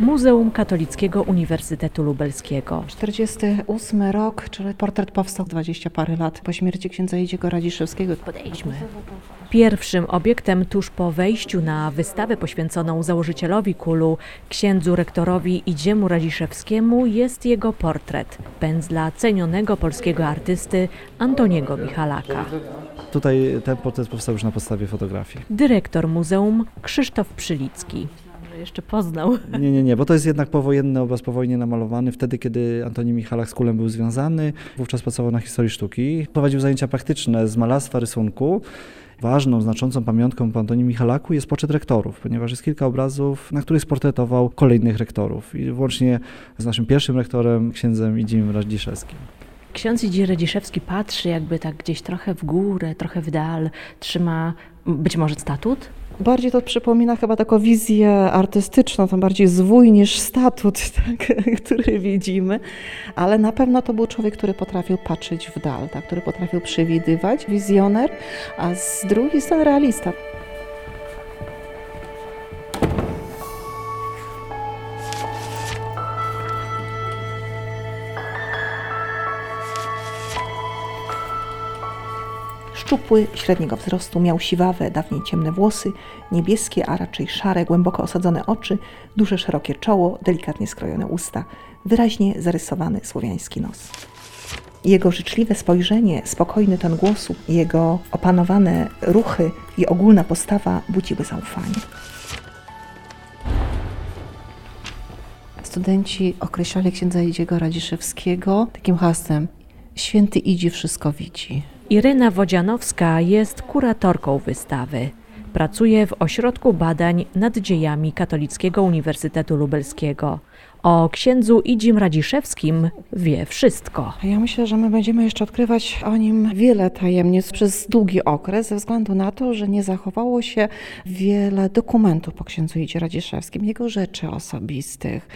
Muzeum Katolickiego Uniwersytetu Lubelskiego. 48 rok, czyli portret powstał 20 parę lat po śmierci księdza Jedziego Radziszewskiego. Podejdźmy. Pierwszym obiektem tuż po wejściu na wystawę poświęconą założycielowi kulu, księdzu rektorowi Idziemu Radziszewskiemu jest jego portret, pędzla cenionego polskiego artysty Antoniego Michalaka. Tutaj ten portret powstał już na podstawie fotografii. Dyrektor muzeum Krzysztof Przylicki. Jeszcze poznał. Nie, nie, nie, bo to jest jednak powojenny obraz po wojnie namalowany, wtedy kiedy Antoni Michalak z kulem był związany. Wówczas pracował na historii sztuki. Prowadził zajęcia praktyczne z malarstwa, rysunku. Ważną, znaczącą pamiątką po Antoni Michalaku jest poczet rektorów, ponieważ jest kilka obrazów, na których sportretował kolejnych rektorów. I włącznie z naszym pierwszym rektorem, księdzem Idzim Radziszewskim. Ksiądz Idzie Radziszewski patrzy jakby tak gdzieś trochę w górę, trochę w dal, trzyma być może statut? Bardziej to przypomina chyba taką wizję artystyczną, tam bardziej zwój niż statut, tak, który widzimy, ale na pewno to był człowiek, który potrafił patrzeć w dal, tak, który potrafił przewidywać, wizjoner, a z drugiej strony realista. Szczupły, średniego wzrostu, miał siwawe, dawniej ciemne włosy, niebieskie, a raczej szare, głęboko osadzone oczy, duże, szerokie czoło, delikatnie skrojone usta, wyraźnie zarysowany słowiański nos. Jego życzliwe spojrzenie, spokojny ton głosu, jego opanowane ruchy i ogólna postawa budziły zaufanie. Studenci określali księdza Idziego Radziszewskiego takim hasłem Święty Idzi wszystko widzi. Iryna Wodzianowska jest kuratorką wystawy. Pracuje w Ośrodku Badań nad Dziejami Katolickiego Uniwersytetu Lubelskiego. O księdzu Idzim Radziszewskim wie wszystko. Ja myślę, że my będziemy jeszcze odkrywać o nim wiele tajemnic przez długi okres, ze względu na to, że nie zachowało się wiele dokumentów po księdzu Idzie Radziszewskim, jego rzeczy osobistych.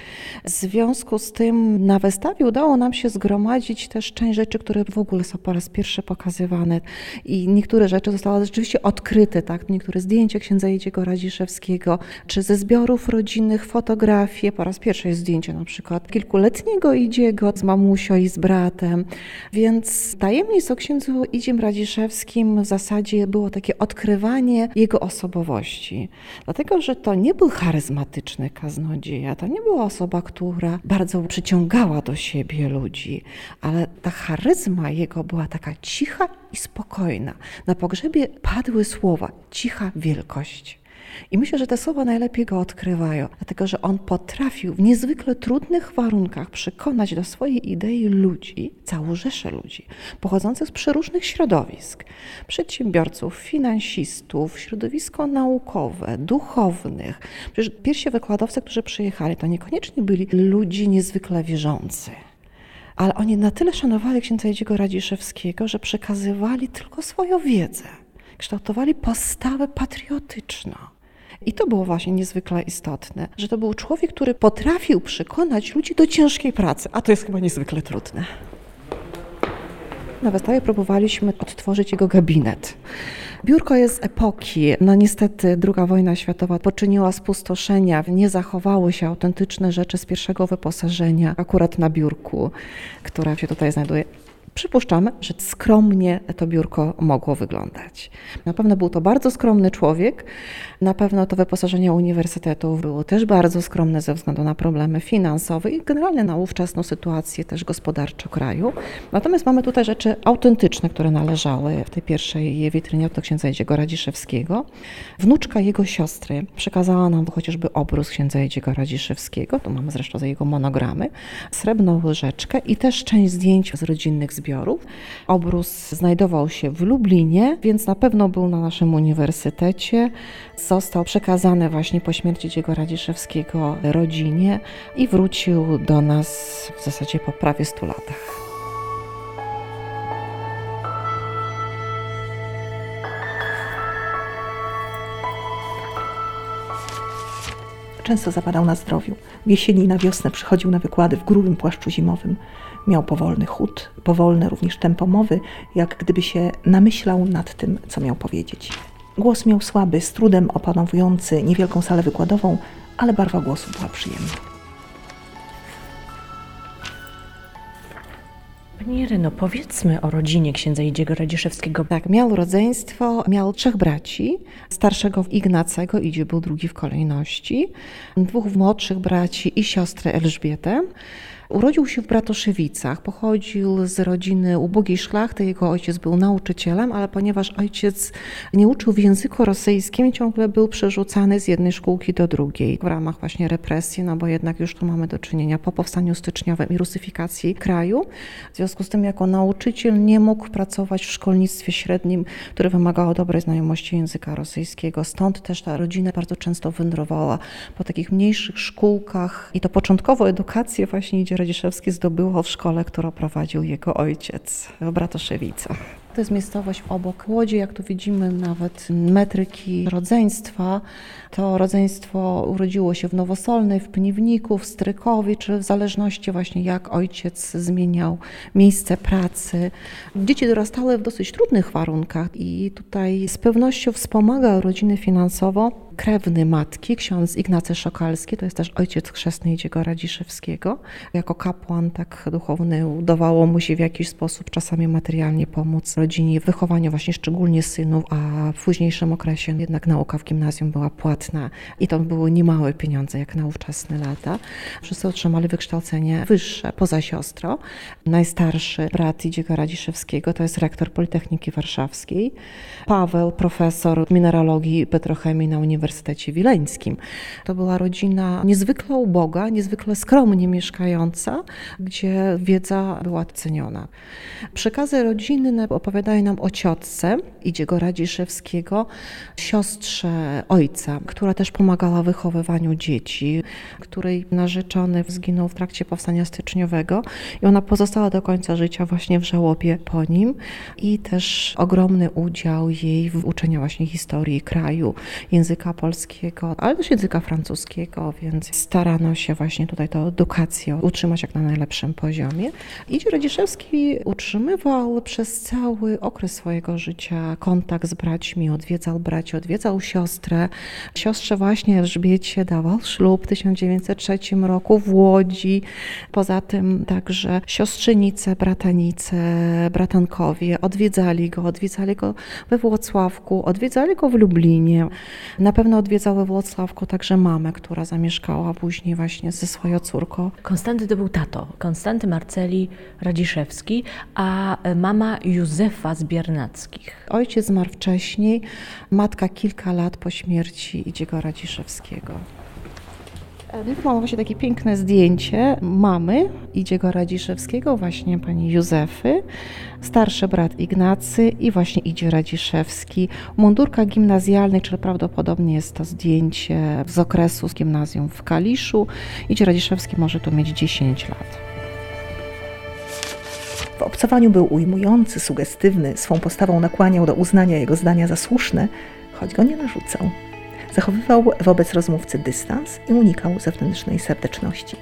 W związku z tym na wystawie udało nam się zgromadzić też część rzeczy, które w ogóle są po raz pierwszy pokazywane i niektóre rzeczy zostały rzeczywiście odkryte, tak? niektóre zdjęcia księdza Idziego Radziszewskiego, czy ze zbiorów rodzinnych fotografie, po raz pierwszy jest zdjęcie na przykład kilkuletniego Idziego z mamusią i z bratem. Więc tajemnic o księdzu Idziem Radziszewskim w zasadzie było takie odkrywanie jego osobowości. Dlatego, że to nie był charyzmatyczny kaznodzieja, to nie była osoba, która bardzo przyciągała do siebie ludzi, ale ta charyzma jego była taka cicha i spokojna. Na pogrzebie padły słowa cicha wielkość. I myślę, że te słowa najlepiej go odkrywają, dlatego że on potrafił w niezwykle trudnych warunkach przekonać do swojej idei ludzi, całą rzeszę ludzi, pochodzących z przeróżnych środowisk przedsiębiorców, finansistów, środowisko naukowe, duchownych. Przecież pierwsi wykładowcy, którzy przyjechali, to niekoniecznie byli ludzie niezwykle wierzący ale oni na tyle szanowali księdza Jedziego Radziszewskiego, że przekazywali tylko swoją wiedzę, kształtowali postawę patriotyczną. I to było właśnie niezwykle istotne, że to był człowiek, który potrafił przekonać ludzi do ciężkiej pracy, a to jest chyba niezwykle trudne. Na wystawie próbowaliśmy odtworzyć jego gabinet. Biurko jest epoki. No niestety II wojna światowa poczyniła spustoszenia. Nie zachowały się autentyczne rzeczy z pierwszego wyposażenia akurat na biurku, które się tutaj znajduje. Przypuszczamy, że skromnie to biurko mogło wyglądać. Na pewno był to bardzo skromny człowiek, na pewno to wyposażenie uniwersytetu było też bardzo skromne ze względu na problemy finansowe i generalnie na ówczesną sytuację też gospodarczą kraju. Natomiast mamy tutaj rzeczy autentyczne, które należały w tej pierwszej witrynie do księdza Jedziego Radziszewskiego. Wnuczka jego siostry przekazała nam chociażby obrus księdza Jedziego Radziszewskiego, tu mamy zresztą za jego monogramy, srebrną łyżeczkę i też część zdjęć z rodzinnych zbiorów. Obrus znajdował się w Lublinie, więc na pewno był na naszym uniwersytecie. Został przekazany właśnie po śmierci Dziego Radziszewskiego rodzinie i wrócił do nas w zasadzie po prawie 100 latach. Często zapadał na zdrowiu. W jesieni i na wiosnę przychodził na wykłady w grubym płaszczu zimowym. Miał powolny chód, powolne również tempo mowy, jak gdyby się namyślał nad tym, co miał powiedzieć. Głos miał słaby, z trudem opanowujący niewielką salę wykładową, ale barwa głosu była przyjemna. Pani Iryno, powiedzmy o rodzinie księdza Idziego Radziszewskiego. Tak, miał rodzeństwo, miał trzech braci. Starszego Ignacego, Idzie był drugi w kolejności, dwóch młodszych braci i siostrę Elżbietę. Urodził się w Bratoszewicach, pochodził z rodziny ubogiej szlachty. Jego ojciec był nauczycielem, ale ponieważ ojciec nie uczył w języku rosyjskim, ciągle był przerzucany z jednej szkółki do drugiej w ramach właśnie represji, no bo jednak już tu mamy do czynienia po powstaniu styczniowym i rusyfikacji kraju. W związku z tym, jako nauczyciel nie mógł pracować w szkolnictwie średnim, które wymagało dobrej znajomości języka rosyjskiego. Stąd też ta rodzina bardzo często wędrowała po takich mniejszych szkółkach i to początkowo edukację właśnie idzie Radziszewski zdobyło w szkole, którą prowadził jego ojciec w Bratoszewicach. To jest miejscowość obok Łodzi, jak tu widzimy nawet metryki rodzeństwa. To rodzeństwo urodziło się w Nowosolnej, w Pniwniku, w Strykowi, czy w zależności właśnie jak ojciec zmieniał miejsce pracy. Dzieci dorastały w dosyć trudnych warunkach i tutaj z pewnością wspomaga rodziny finansowo krewny matki, ksiądz Ignacy Szokalski, to jest też ojciec chrzestny Idziego Radziszewskiego. Jako kapłan tak duchowny udawało mu się w jakiś sposób czasami materialnie pomóc rodzinie w wychowaniu właśnie szczególnie synów, a w późniejszym okresie jednak nauka w gimnazjum była płatna i to były niemałe pieniądze jak na ówczesne lata. Wszyscy otrzymali wykształcenie wyższe poza siostrą. Najstarszy brat Idziego Radziszewskiego to jest rektor Politechniki Warszawskiej. Paweł, profesor mineralogii i petrochemii na Uniwersytecie Wileńskim. To była rodzina niezwykle uboga, niezwykle skromnie mieszkająca, gdzie wiedza była ceniona. Przekazy rodzinne opowiadają nam o ciotce Idziego Radziszewskiego, siostrze ojca, która też pomagała w wychowywaniu dzieci, której narzeczony zginął w trakcie powstania styczniowego i ona pozostała do końca życia właśnie w żałobie po nim i też ogromny udział jej w uczeniu właśnie historii kraju, języka polskiego, ale też języka francuskiego, więc starano się właśnie tutaj tę edukację utrzymać jak na najlepszym poziomie. Idzie Radziszewski utrzymywał przez cały okres swojego życia kontakt z braćmi, odwiedzał braci, odwiedzał siostrę. Siostrze właśnie Elżbiecie dawał ślub w 1903 roku w Łodzi. Poza tym także siostrzynice, bratanice, bratankowie odwiedzali go, odwiedzali go we Włocławku, odwiedzali go w Lublinie. Na pewno odwiedzał we Włocławku także mamę, która zamieszkała później właśnie ze swoją córką. Konstanty to był tato, Konstanty Marceli Radziszewski, a mama Józefa z Biernackich. Ojciec zmarł wcześniej, matka kilka lat po śmierci Idziego Radziszewskiego. Tu mamy właśnie takie piękne zdjęcie mamy Idziego Radziszewskiego, właśnie pani Józefy, starszy brat Ignacy i właśnie Idzie Radziszewski. Mundurka gimnazjalnej, czyli prawdopodobnie jest to zdjęcie z okresu z gimnazjum w Kaliszu. Idzie Radziszewski może tu mieć 10 lat. W obcowaniu był ujmujący, sugestywny, swą postawą nakłaniał do uznania jego zdania za słuszne, choć go nie narzucał. Zachowywał wobec rozmówcy dystans i unikał zewnętrznej serdeczności.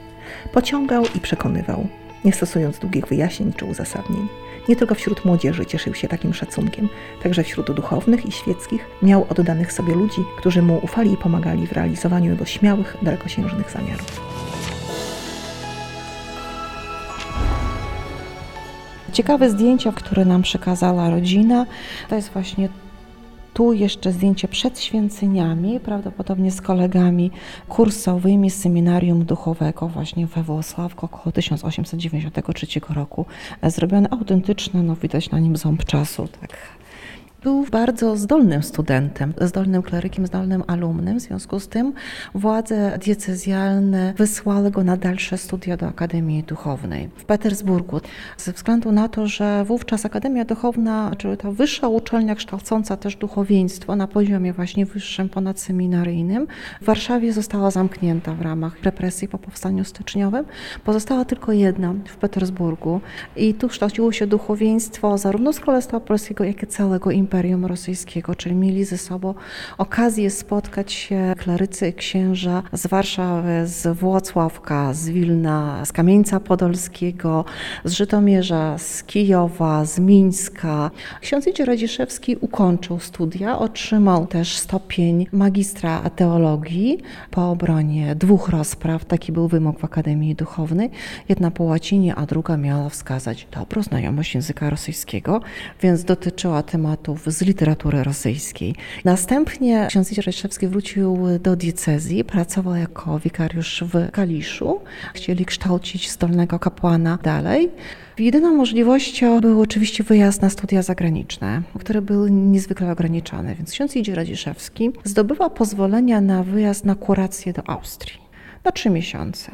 Pociągał i przekonywał, nie stosując długich wyjaśnień czy uzasadnień. Nie tylko wśród młodzieży cieszył się takim szacunkiem, także wśród duchownych i świeckich miał oddanych sobie ludzi, którzy mu ufali i pomagali w realizowaniu jego śmiałych, dalekosiężnych zamiarów. Ciekawe zdjęcia, które nam przekazała rodzina, to jest właśnie tu jeszcze zdjęcie przed święceniami, prawdopodobnie z kolegami kursowymi z seminarium duchowego właśnie we Włocławku około 1893 roku. Zrobione autentyczne, no widać na nim ząb czasu, tak był bardzo zdolnym studentem, zdolnym klerykiem, zdolnym alumnem. W związku z tym władze diecezjalne wysłały go na dalsze studia do Akademii Duchownej w Petersburgu. Ze względu na to, że wówczas Akademia Duchowna, czyli ta wyższa uczelnia kształcąca też duchowieństwo na poziomie właśnie wyższym, ponadseminaryjnym, w Warszawie została zamknięta w ramach represji po powstaniu styczniowym. Pozostała tylko jedna w Petersburgu i tu kształciło się duchowieństwo zarówno z Królestwa Polskiego, jak i całego imperium Imperium Rosyjskiego, czyli mieli ze sobą okazję spotkać się klerycy księża z Warszawy, z Włocławka, z Wilna, z Kamieńca Podolskiego, z Żytomierza, z Kijowa, z Mińska. Ksiądz Idzie Radziszewski ukończył studia, otrzymał też stopień magistra teologii po obronie dwóch rozpraw. Taki był wymóg w Akademii Duchownej. Jedna po łacinie, a druga miała wskazać dobrą znajomość języka rosyjskiego, więc dotyczyła tematów z literatury rosyjskiej. Następnie ksiądz Idzie Radziszewski wrócił do diecezji, pracował jako wikariusz w Kaliszu. Chcieli kształcić zdolnego kapłana dalej. Jedyną możliwością był oczywiście wyjazd na studia zagraniczne, które były niezwykle ograniczone, więc ksiądz Idzie Radziszewski zdobywa pozwolenia na wyjazd na kurację do Austrii na trzy miesiące.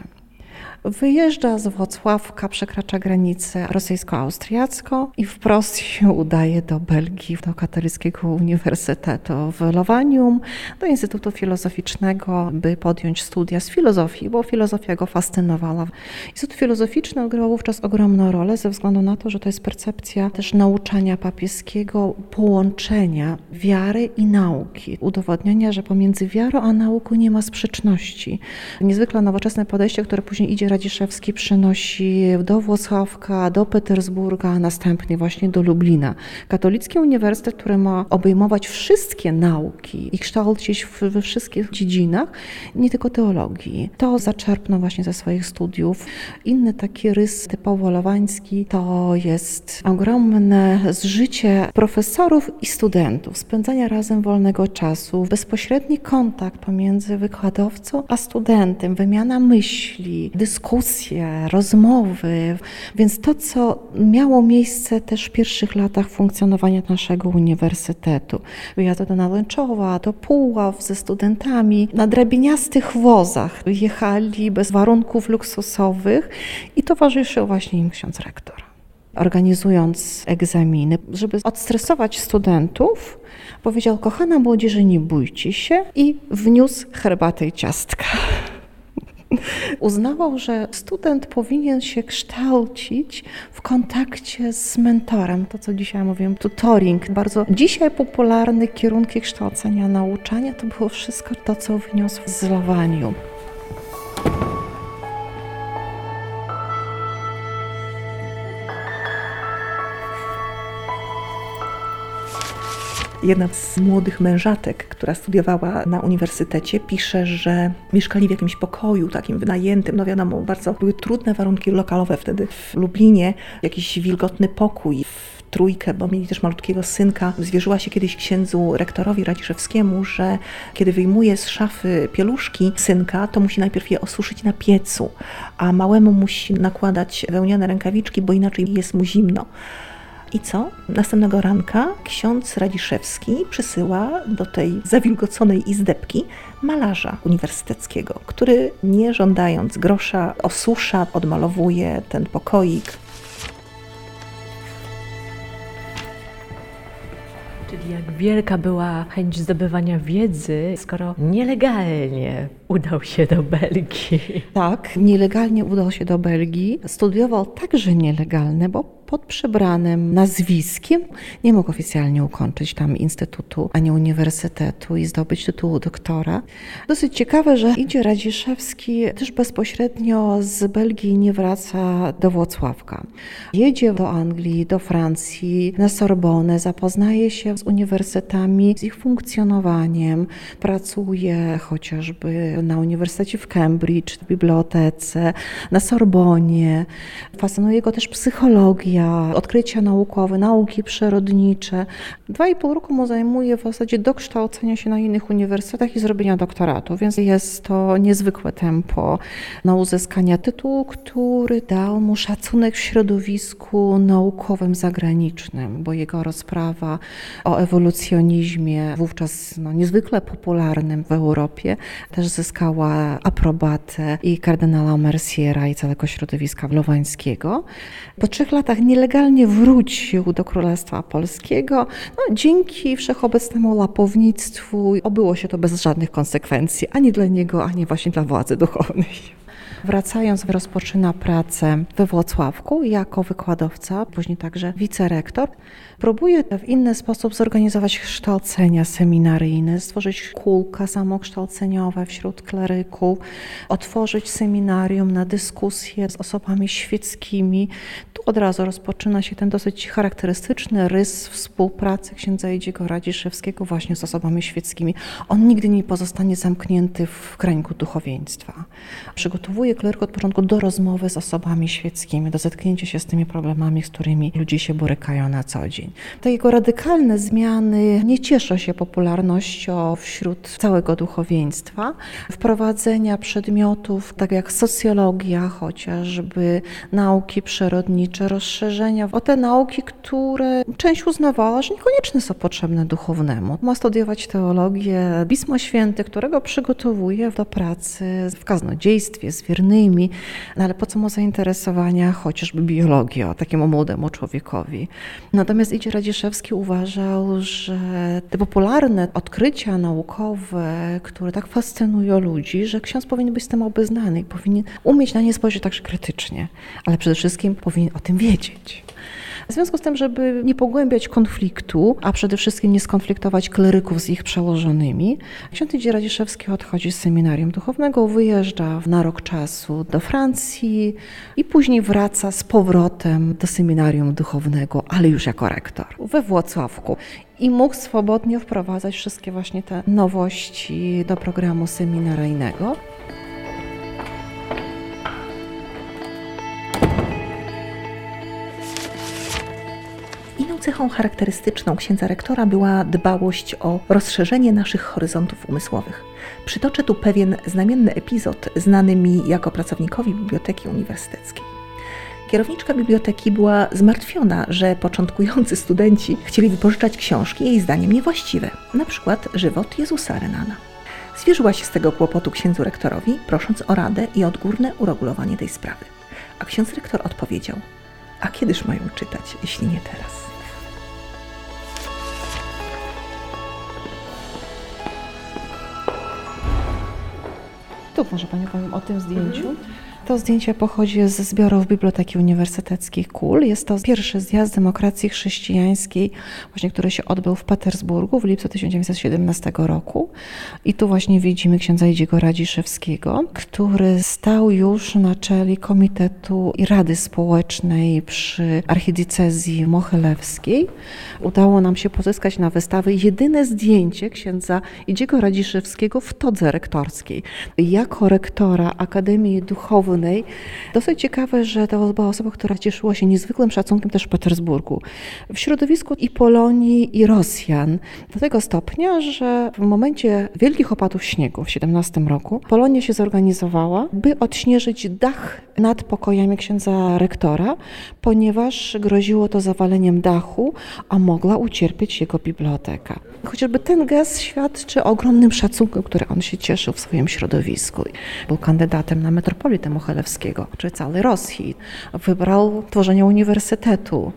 Wyjeżdża z Włocławka, przekracza granicę rosyjsko-austriacką i wprost się udaje do Belgii, do Katolickiego Uniwersytetu w Lowanium, do Instytutu Filozoficznego, by podjąć studia z filozofii, bo filozofia go fascynowała. Instytut Filozoficzny odgrywał wówczas ogromną rolę ze względu na to, że to jest percepcja też nauczania papieskiego, połączenia wiary i nauki, udowodnienia, że pomiędzy wiarą a nauką nie ma sprzeczności. Niezwykle nowoczesne podejście, które później idzie Radziszewski przynosi do Włocławka, do Petersburga, a następnie właśnie do Lublina. Katolicki uniwersytet, który ma obejmować wszystkie nauki i kształcić we wszystkich dziedzinach, nie tylko teologii. To zaczerpnął właśnie ze swoich studiów. Inny taki rys typowo lowański to jest ogromne zżycie profesorów i studentów, spędzania razem wolnego czasu, bezpośredni kontakt pomiędzy wykładowcą a studentem, wymiana myśli, dyskusje, rozmowy. Więc to, co miało miejsce też w pierwszych latach funkcjonowania naszego uniwersytetu. Wyjazdy do Nałęczowa, do Puław ze studentami. Na drabiniastych wozach jechali bez warunków luksusowych i towarzyszył właśnie im ksiądz rektor organizując egzaminy, żeby odstresować studentów, powiedział: Kochana młodzieży, nie bójcie się, i wniósł herbatę i ciastka. Uznawał, że student powinien się kształcić w kontakcie z mentorem, to co dzisiaj mówię, tutoring. Bardzo dzisiaj popularne kierunki kształcenia, nauczania to było wszystko to, co wniósł z Lowaniu. Jedna z młodych mężatek, która studiowała na uniwersytecie, pisze, że mieszkali w jakimś pokoju takim wynajętym. No wiadomo, bardzo były trudne warunki lokalowe wtedy w Lublinie. Jakiś wilgotny pokój trójkę, bo mieli też malutkiego synka. Zwierzyła się kiedyś księdzu rektorowi Radziszewskiemu, że kiedy wyjmuje z szafy pieluszki synka, to musi najpierw je osuszyć na piecu, a małemu musi nakładać wełniane rękawiczki, bo inaczej jest mu zimno. I co? Następnego ranka ksiądz Radziszewski przysyła do tej zawilgoconej izdebki malarza uniwersyteckiego, który nie żądając grosza osusza, odmalowuje ten pokoik. Jak wielka była chęć zdobywania wiedzy, skoro nielegalnie udał się do Belgii. Tak, nielegalnie udał się do Belgii. Studiował także nielegalne, bo pod przybranym nazwiskiem nie mógł oficjalnie ukończyć tam instytutu ani uniwersytetu i zdobyć tytułu doktora. Dosyć ciekawe, że idzie Radziszewski też bezpośrednio z Belgii nie wraca do Włocławka. Jedzie do Anglii, do Francji, na Sorbonę, zapoznaje się z uniwersytetami, z ich funkcjonowaniem, pracuje chociażby na Uniwersytecie w Cambridge, w bibliotece, na Sorbonie. Fascynuje go też psychologia, odkrycia naukowe, nauki przyrodnicze. Dwa i pół roku mu zajmuje w zasadzie dokształcenia się na innych uniwersytetach i zrobienia doktoratu, więc jest to niezwykłe tempo na uzyskanie tytułu, który dał mu szacunek w środowisku naukowym zagranicznym, bo jego rozprawa o ewolucjonizmie, wówczas no, niezwykle popularnym w Europie, też zyskała aprobatę i kardynała Merciera i całego środowiska lowańskiego. Po trzech latach nielegalnie wrócił do Królestwa Polskiego, no, dzięki wszechobecnemu lapownictwu. Obyło się to bez żadnych konsekwencji, ani dla niego, ani właśnie dla władzy duchownej. Wracając, rozpoczyna pracę we Włocławku jako wykładowca, później także wicerektor. Próbuje w inny sposób zorganizować kształcenia seminaryjne, stworzyć kółka samokształceniowe wśród kleryków, otworzyć seminarium na dyskusje z osobami świeckimi. Tu od razu rozpoczyna się ten dosyć charakterystyczny rys współpracy księdza Jedziego Radziszewskiego właśnie z osobami świeckimi. On nigdy nie pozostanie zamknięty w kręgu duchowieństwa. Przygotowuje kleryk od początku do rozmowy z osobami świeckimi, do zetknięcia się z tymi problemami, z którymi ludzie się borykają na co dzień. Te jego radykalne zmiany nie cieszą się popularnością wśród całego duchowieństwa. Wprowadzenia przedmiotów, tak jak socjologia chociażby, nauki przyrodnicze, rozszerzenia o te nauki, które część uznawała, że niekoniecznie są potrzebne duchownemu. Ma studiować teologię, Pismo Święte, którego przygotowuje do pracy w kaznodziejstwie z no ale po co mu zainteresowania chociażby biologią takiemu młodemu człowiekowi. Natomiast Idzie Radziszewski uważał, że te popularne odkrycia naukowe, które tak fascynują ludzi, że ksiądz powinien być z tym obeznany i powinien umieć na nie spojrzeć także krytycznie, ale przede wszystkim powinien o tym wiedzieć. W związku z tym, żeby nie pogłębiać konfliktu, a przede wszystkim nie skonfliktować kleryków z ich przełożonymi, ksiądz Idzie Radziszewski odchodzi z seminarium duchownego, wyjeżdża na rok czasu do Francji i później wraca z powrotem do seminarium duchownego, ale już jako rektor we Włocławku i mógł swobodnie wprowadzać wszystkie właśnie te nowości do programu seminaryjnego. Cechą charakterystyczną księdza rektora była dbałość o rozszerzenie naszych horyzontów umysłowych. Przytoczę tu pewien znamienny epizod znany mi jako pracownikowi Biblioteki Uniwersyteckiej. Kierowniczka biblioteki była zmartwiona, że początkujący studenci chcieli wypożyczać książki jej zdaniem niewłaściwe, na przykład Żywot Jezusa Renana. Zwierzyła się z tego kłopotu księdzu rektorowi, prosząc o radę i odgórne uregulowanie tej sprawy. A ksiądz rektor odpowiedział: A kiedyż mają czytać, jeśli nie teraz? Tu może Pani powiem o tym zdjęciu. To zdjęcie pochodzi ze zbiorów Biblioteki Uniwersyteckiej KUL. Jest to pierwszy zjazd demokracji chrześcijańskiej, właśnie, który się odbył w Petersburgu w lipcu 1917 roku. I tu właśnie widzimy księdza Jedziego Radziszewskiego, który stał już na czele Komitetu i Rady Społecznej przy archidiecezji mochylewskiej. Udało nam się pozyskać na wystawę jedyne zdjęcie księdza Jedziego Radziszewskiego w todze rektorskiej. Jako rektora Akademii Dosyć ciekawe, że to była osoba, która cieszyła się niezwykłym szacunkiem też w Petersburgu. W środowisku i Polonii, i Rosjan. Do tego stopnia, że w momencie wielkich opadów śniegu w 17 roku Polonia się zorganizowała, by odśnieżyć dach nad pokojami księdza rektora, ponieważ groziło to zawaleniem dachu, a mogła ucierpieć jego biblioteka. Chociażby ten gest świadczy o ogromnym szacunku, który on się cieszył w swoim środowisku. Był kandydatem na metropolitę Czy całej Rosji. Wybrał tworzenie uniwersytetu.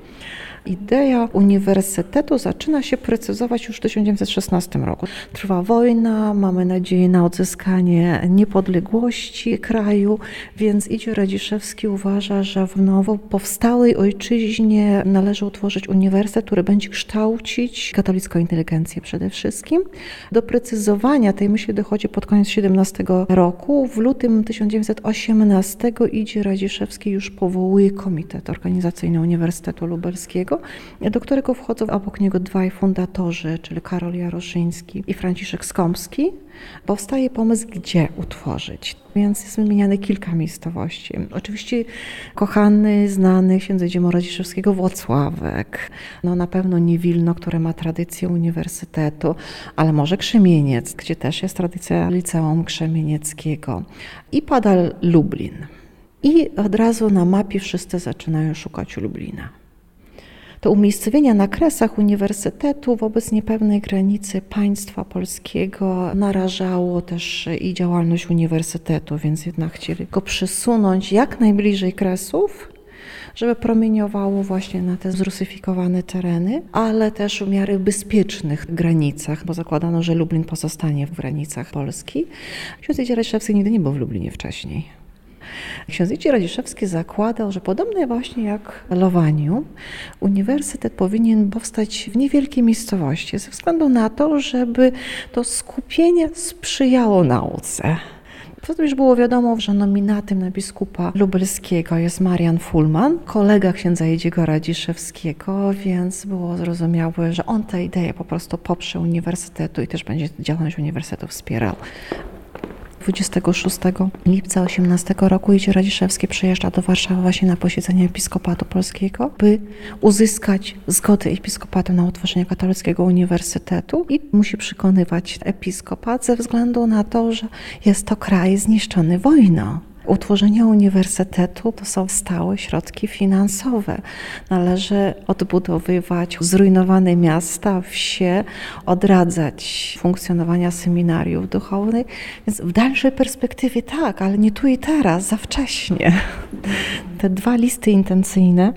Idea uniwersytetu zaczyna się precyzować już w 1916 roku. Trwa wojna, mamy nadzieję na odzyskanie niepodległości kraju, więc Idzie Radziszewski uważa, że w nowo powstałej ojczyźnie należy utworzyć uniwersytet, który będzie kształcić katolicką inteligencję przede wszystkim. Do precyzowania tej myśli dochodzi pod koniec 17 roku. W lutym 1918 Idzie Radziszewski już powołuje Komitet Organizacyjny Uniwersytetu Lubelskiego, do którego wchodzą obok niego dwaj fundatorzy, czyli Karol Jaroszyński i Franciszek Skąpski. Powstaje pomysł, gdzie utworzyć, więc jest wymieniane kilka miejscowości. Oczywiście kochany, znany księdza Dziema Radziszewskiego Włocławek, no na pewno nie Wilno, które ma tradycję uniwersytetu, ale może Krzemieniec, gdzie też jest tradycja liceum krzemienieckiego i pada Lublin. I od razu na mapie wszyscy zaczynają szukać Lublina. To umiejscowienie na kresach uniwersytetu wobec niepewnej granicy państwa polskiego narażało też i działalność uniwersytetu, więc jednak chcieli go przysunąć jak najbliżej kresów, żeby promieniowało właśnie na te zrusyfikowane tereny, ale też w miarę bezpiecznych granicach, bo zakładano, że Lublin pozostanie w granicach Polski. Ksiądz Reszewski nigdy nie był w Lublinie wcześniej. Ksiądz Idzie Radziszewski zakładał, że podobnie właśnie jak Lowaniu, uniwersytet powinien powstać w niewielkiej miejscowości, ze względu na to, żeby to skupienie sprzyjało nauce. Potem już było wiadomo, że nominatem na biskupa lubelskiego jest Marian Fulman, kolega księdza Jedziego Radziszewskiego, więc było zrozumiałe, że on tę ideę po prostu poprze uniwersytetu i też będzie działalność uniwersytetu wspierał. 26 lipca 18 roku Idzie Radziszewski przyjeżdża do Warszawy właśnie na posiedzenie Episkopatu Polskiego, by uzyskać zgodę Episkopatu na utworzenie katolickiego uniwersytetu i musi przekonywać episkopat ze względu na to, że jest to kraj zniszczony wojną. Utworzenie uniwersytetu to są stałe środki finansowe. Należy odbudowywać zrujnowane miasta, wsie, odradzać funkcjonowania seminariów duchownych. Więc w dalszej perspektywie tak, ale nie tu i teraz, za wcześnie. Te dwa listy intencyjne,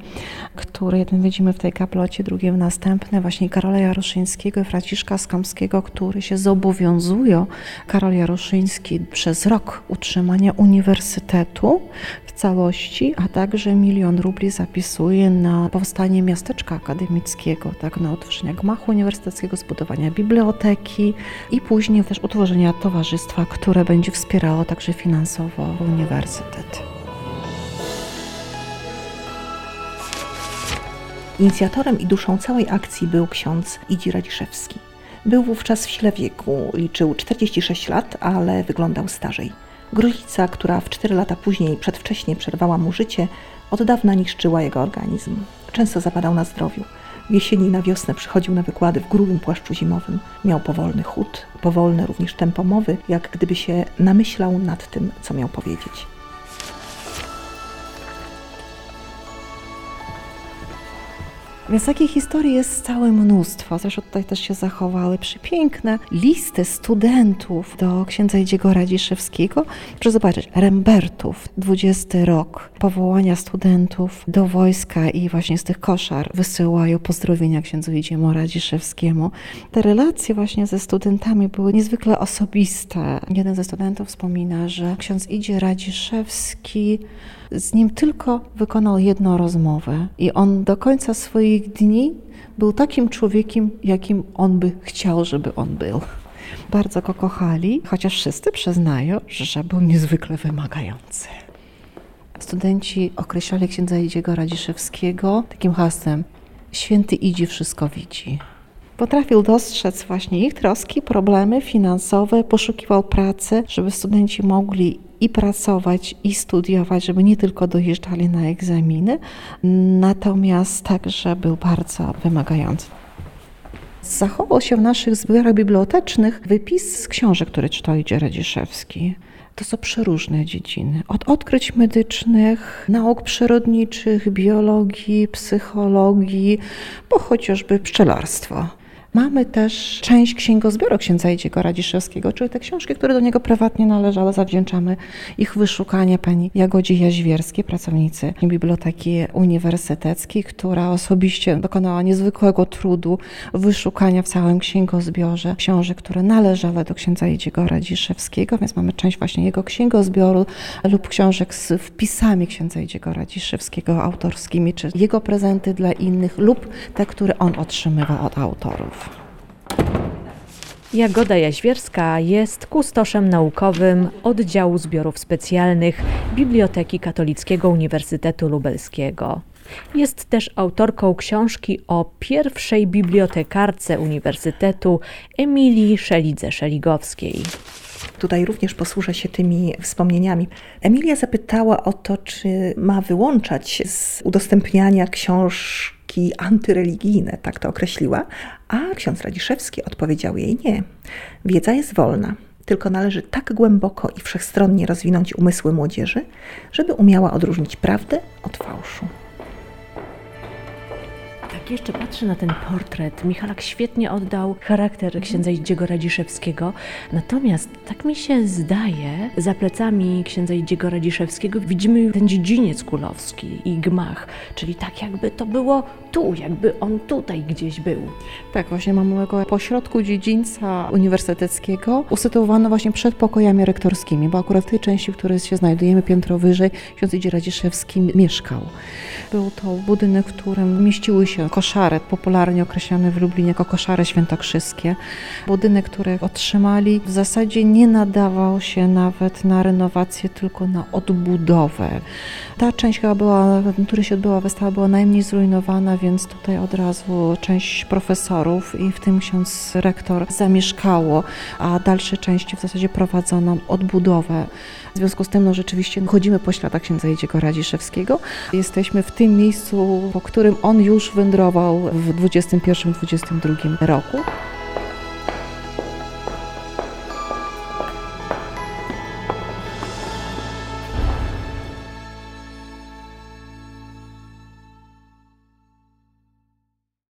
które jeden widzimy w tej kaplocie, w następne, właśnie Karola Jaroszyńskiego i Franciszka Skamskiego, które się zobowiązują, Karol Jaroszyński przez rok utrzymania uniwersytetu w całości, a także milion rubli zapisuje na powstanie miasteczka akademickiego, tak, na utworzenie gmachu uniwersyteckiego, zbudowania biblioteki i później też utworzenia towarzystwa, które będzie wspierało także finansowo uniwersytet. Inicjatorem i duszą całej akcji był ksiądz Idzi Radziszewski. Był wówczas w sile wieku, liczył 46 lat, ale wyglądał starzej. Gruźlica, która w 4 lata później przedwcześnie przerwała mu życie, od dawna niszczyła jego organizm. Często zapadał na zdrowiu. W jesieni i na wiosnę przychodził na wykłady w grubym płaszczu zimowym. Miał powolny chód, powolne również tempo mowy, jak gdyby się namyślał nad tym, co miał powiedzieć. Więc takich historii jest całe mnóstwo. Zresztą tutaj też się zachowały przepiękne listy studentów do księdza Jedziego Radziszewskiego. Proszę zobaczyć, Rembertów, 20 rok, powołania studentów do wojska i właśnie z tych koszar wysyłają pozdrowienia księdzu Jedziemu Radziszewskiemu. Te relacje właśnie ze studentami były niezwykle osobiste. Jeden ze studentów wspomina, że ksiądz Idzie Radziszewski z nim tylko wykonał jedną rozmowę i on do końca swoich dni był takim człowiekiem, jakim on by chciał, żeby on był. Bardzo go kochali, chociaż wszyscy przyznają, że był niezwykle wymagający. Studenci określali księdza Idziego Radziszewskiego takim hasłem Święty Idzie wszystko widzi. Potrafił dostrzec właśnie ich troski, problemy finansowe, poszukiwał pracy, żeby studenci mogli i pracować, i studiować, żeby nie tylko dojeżdżali na egzaminy, natomiast także był bardzo wymagający. Zachował się w naszych zbiorach bibliotecznych wypis z książek, które czytał Idzie Radziszewski. To są przeróżne dziedziny. Od odkryć medycznych, nauk przyrodniczych, biologii, psychologii, po chociażby pszczelarstwo. Mamy też część księgozbioru księdza Idziego Radziszewskiego, czyli te książki, które do niego prywatnie należały. Zawdzięczamy ich wyszukanie pani Jagodzie Jaźwierskiej, pracownicy Biblioteki Uniwersyteckiej, która osobiście dokonała niezwykłego trudu wyszukania w całym księgozbiorze książek, które należały do księdza Idziego Radziszewskiego, więc mamy część właśnie jego księgozbioru lub książek z wpisami księdza Idziego Radziszewskiego autorskimi, czy jego prezenty dla innych lub te, które on otrzymywał od autorów. Jagoda Jaźwierska jest kustoszem naukowym Oddziału Zbiorów Specjalnych Biblioteki Katolickiego Uniwersytetu Lubelskiego. Jest też autorką książki o pierwszej bibliotekarce Uniwersytetu Emilii Szelidze-Szeligowskiej. Tutaj również posłużę się tymi wspomnieniami. Emilia zapytała o to, czy ma wyłączać z udostępniania książki antyreligijne, tak to określiła, a ksiądz Radziszewski odpowiedział jej nie. Wiedza jest wolna, tylko należy tak głęboko i wszechstronnie rozwinąć umysły młodzieży, żeby umiała odróżnić prawdę od fałszu. Jak jeszcze patrzę na ten portret, Michalak świetnie oddał charakter księdza Idziego Radziszewskiego. Natomiast tak mi się zdaje, za plecami księdza Idziego Radziszewskiego widzimy ten dziedziniec kulowski i gmach, czyli tak jakby to było tu, jakby on tutaj gdzieś był. Tak, właśnie mamy go pośrodku dziedzińca uniwersyteckiego, usytuowano właśnie przed pokojami rektorskimi, bo akurat w tej części, w której się znajdujemy piętro wyżej, ksiądz Idzie Radziszewski mieszkał. Był to budynek, w którym mieściły się koszary, popularnie określane w Lublinie jako koszary świętokrzyskie. Budynek, który otrzymali, w zasadzie nie nadawał się nawet na renowację, tylko na odbudowę. Ta część chyba była, w której się odbyła wystawa, była najmniej zrujnowana, więc tutaj od razu część profesorów i w tym ksiądz rektor zamieszkało, a dalsze części w zasadzie prowadzono odbudowę. W związku z tym no, rzeczywiście chodzimy po śladach księdza Jedziego Radziszewskiego. Jesteśmy w tym miejscu, po którym on już wędrował w 21-22 roku.